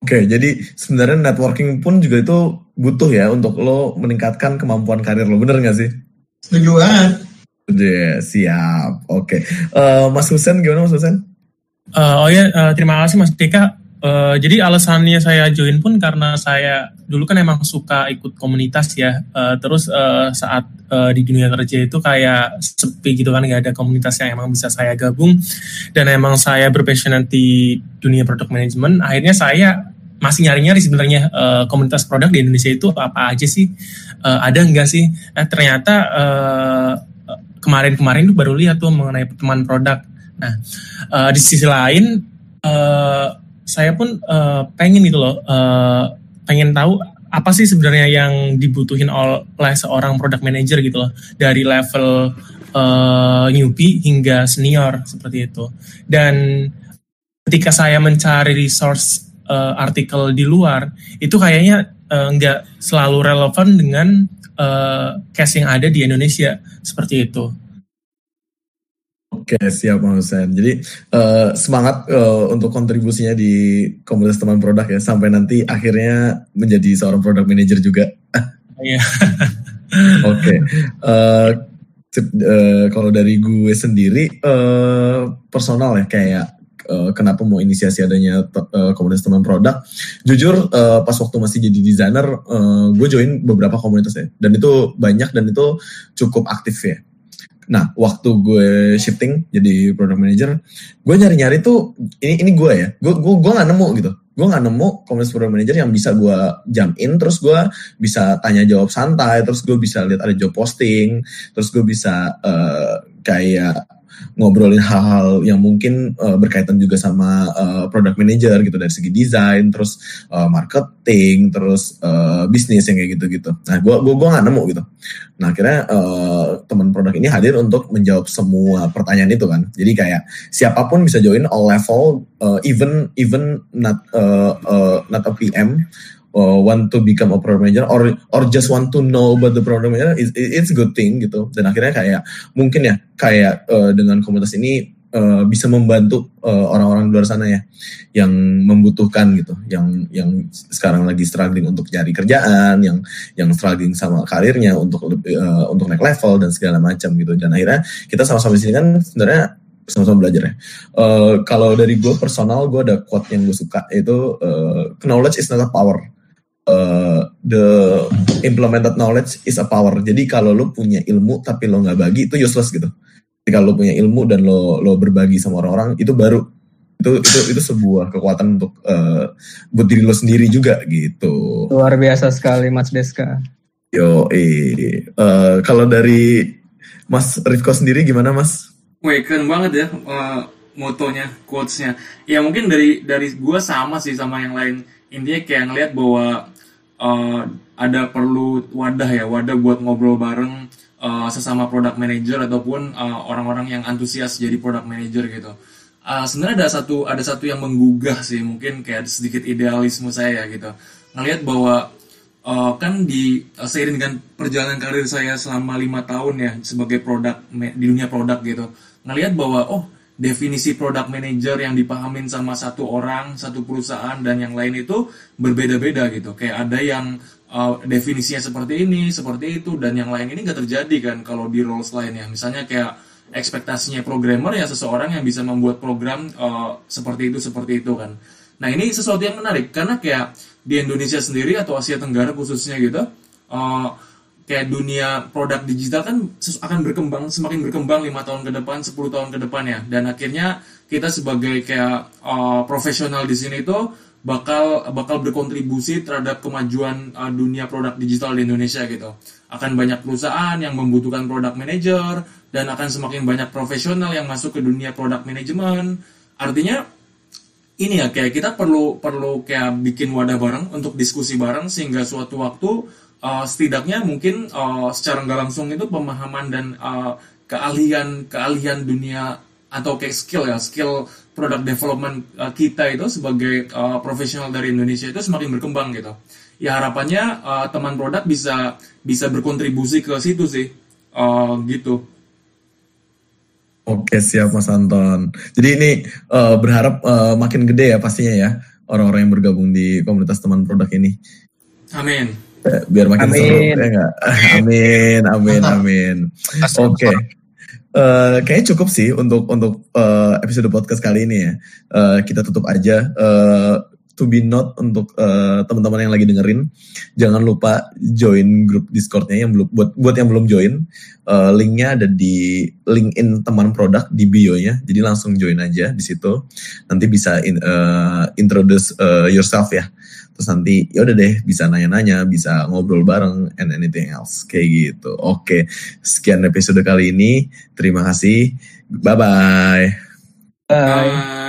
Oke, jadi sebenarnya networking pun juga itu butuh ya untuk lo meningkatkan kemampuan karir lo, bener nggak sih? Setuju banget. Yeah, siap. Oke, uh, Mas Husen gimana Mas Husen? Uh, oh ya, uh, terima kasih Mas Dika Uh, jadi alasannya saya join pun karena saya dulu kan emang suka ikut komunitas ya. Uh, terus uh, saat di dunia kerja itu kayak sepi gitu kan, nggak ada komunitas yang emang bisa saya gabung. Dan emang saya berpassionate di dunia product management. Akhirnya saya masih nyari-nyari sebenarnya komunitas produk di Indonesia itu apa aja sih? Ada nggak sih? Eh, ternyata kemarin-kemarin tuh baru lihat tuh mengenai teman produk. Nah, di sisi lain. Saya pun uh, pengen gitu loh, uh, pengen tahu apa sih sebenarnya yang dibutuhin oleh seorang product manager gitu loh dari level uh, newbie hingga senior seperti itu. Dan ketika saya mencari resource uh, artikel di luar, itu kayaknya uh, nggak selalu relevan dengan uh, case yang ada di Indonesia seperti itu. Oke, siap Mas Hussein. Jadi uh, semangat uh, untuk kontribusinya di komunitas teman produk ya sampai nanti akhirnya menjadi seorang product manager juga. Iya. Oke. Uh, uh, kalau dari gue sendiri uh, personal ya kayak uh, kenapa mau inisiasi adanya uh, komunitas teman produk. Jujur uh, pas waktu masih jadi desainer, uh, gue join beberapa komunitas ya, dan itu banyak dan itu cukup aktif ya. Nah, waktu gue shifting jadi product manager, gue nyari-nyari tuh ini ini gue ya, gue gue gue nggak nemu gitu, gue nggak nemu komunitas product manager yang bisa gue jam in, terus gue bisa tanya jawab santai, terus gue bisa lihat ada job posting, terus gue bisa uh, kayak ngobrolin hal-hal yang mungkin uh, berkaitan juga sama uh, product manager gitu dari segi desain, terus uh, marketing, terus uh, bisnis yang kayak gitu-gitu. Nah, gue gua gua nggak nemu gitu. Nah, akhirnya uh, teman produk ini hadir untuk menjawab semua pertanyaan itu kan. Jadi kayak siapa pun bisa join all level, uh, even even not uh, uh, not a PM uh, want to become a product manager or or just want to know about the product manager it's, it's a good thing gitu. Dan akhirnya kayak mungkin ya kayak uh, dengan komunitas ini uh, bisa membantu orang-orang uh, di luar sana ya yang membutuhkan gitu yang yang sekarang lagi struggling untuk cari kerjaan yang yang struggling sama karirnya untuk uh, untuk naik level dan segala macam gitu. Dan akhirnya kita sama-sama di sini kan sebenarnya sama-sama belajar ya. Uh, kalau dari gue personal, gue ada quote yang gue suka itu uh, knowledge is not a power, uh, the implemented knowledge is a power. Jadi kalau lo punya ilmu tapi lo nggak bagi itu useless gitu. Jadi kalau lo punya ilmu dan lo lo berbagi sama orang-orang itu baru itu itu itu sebuah kekuatan untuk uh, buat diri lo sendiri juga gitu. Luar biasa sekali Mas Deska. Yo, eh uh, kalau dari Mas Rifko sendiri gimana Mas? Wih keren banget ya uh, motonya, quotesnya. Ya mungkin dari dari gue sama sih sama yang lain. Intinya kayak ngeliat bahwa uh, ada perlu wadah ya wadah buat ngobrol bareng uh, sesama product manager ataupun uh, orang-orang yang antusias jadi product manager gitu. Uh, sebenarnya ada satu ada satu yang menggugah sih mungkin kayak sedikit idealisme saya ya gitu ngelihat bahwa uh, kan di uh, seiring dengan perjalanan karir saya selama lima tahun ya sebagai produk di dunia produk gitu ngelihat bahwa oh definisi product manager yang dipahamin sama satu orang, satu perusahaan dan yang lain itu berbeda-beda gitu. Kayak ada yang uh, definisinya seperti ini, seperti itu dan yang lain ini nggak terjadi kan kalau di roles lainnya. Misalnya kayak ekspektasinya programmer ya seseorang yang bisa membuat program uh, seperti itu seperti itu kan. Nah ini sesuatu yang menarik karena kayak di Indonesia sendiri atau Asia Tenggara khususnya gitu. Uh, kayak dunia produk digital kan akan berkembang semakin berkembang lima tahun ke depan 10 tahun ke depan ya. Dan akhirnya kita sebagai kayak uh, profesional di sini itu bakal bakal berkontribusi terhadap kemajuan uh, dunia produk digital di Indonesia gitu. Akan banyak perusahaan yang membutuhkan produk manager dan akan semakin banyak profesional yang masuk ke dunia produk manajemen artinya ini ya kayak kita perlu perlu kayak bikin wadah bareng untuk diskusi bareng sehingga suatu waktu uh, setidaknya mungkin uh, secara nggak langsung itu pemahaman dan uh, keahlian keahlian dunia atau kayak skill ya skill product development uh, kita itu sebagai uh, profesional dari Indonesia itu semakin berkembang gitu ya harapannya uh, teman produk bisa bisa berkontribusi ke situ sih uh, gitu Oke siap Mas Anton. Jadi ini uh, berharap uh, makin gede ya pastinya ya orang-orang yang bergabung di komunitas teman produk ini. Amin biar makin amin. seru ya enggak amin amin amin oke okay. Uh, kayaknya cukup sih untuk untuk uh, episode podcast kali ini ya. Uh, kita tutup aja. Uh, to be note untuk uh, teman-teman yang lagi dengerin, jangan lupa join grup Discordnya yang belum buat buat yang belum join. Uh, linknya ada di LinkedIn teman produk di bio-nya. Jadi langsung join aja di situ. Nanti bisa in, uh, introduce uh, yourself ya terus nanti ya udah deh bisa nanya-nanya bisa ngobrol bareng and anything else. Kayak gitu. Oke sekian episode kali ini. Terima kasih. Bye bye bye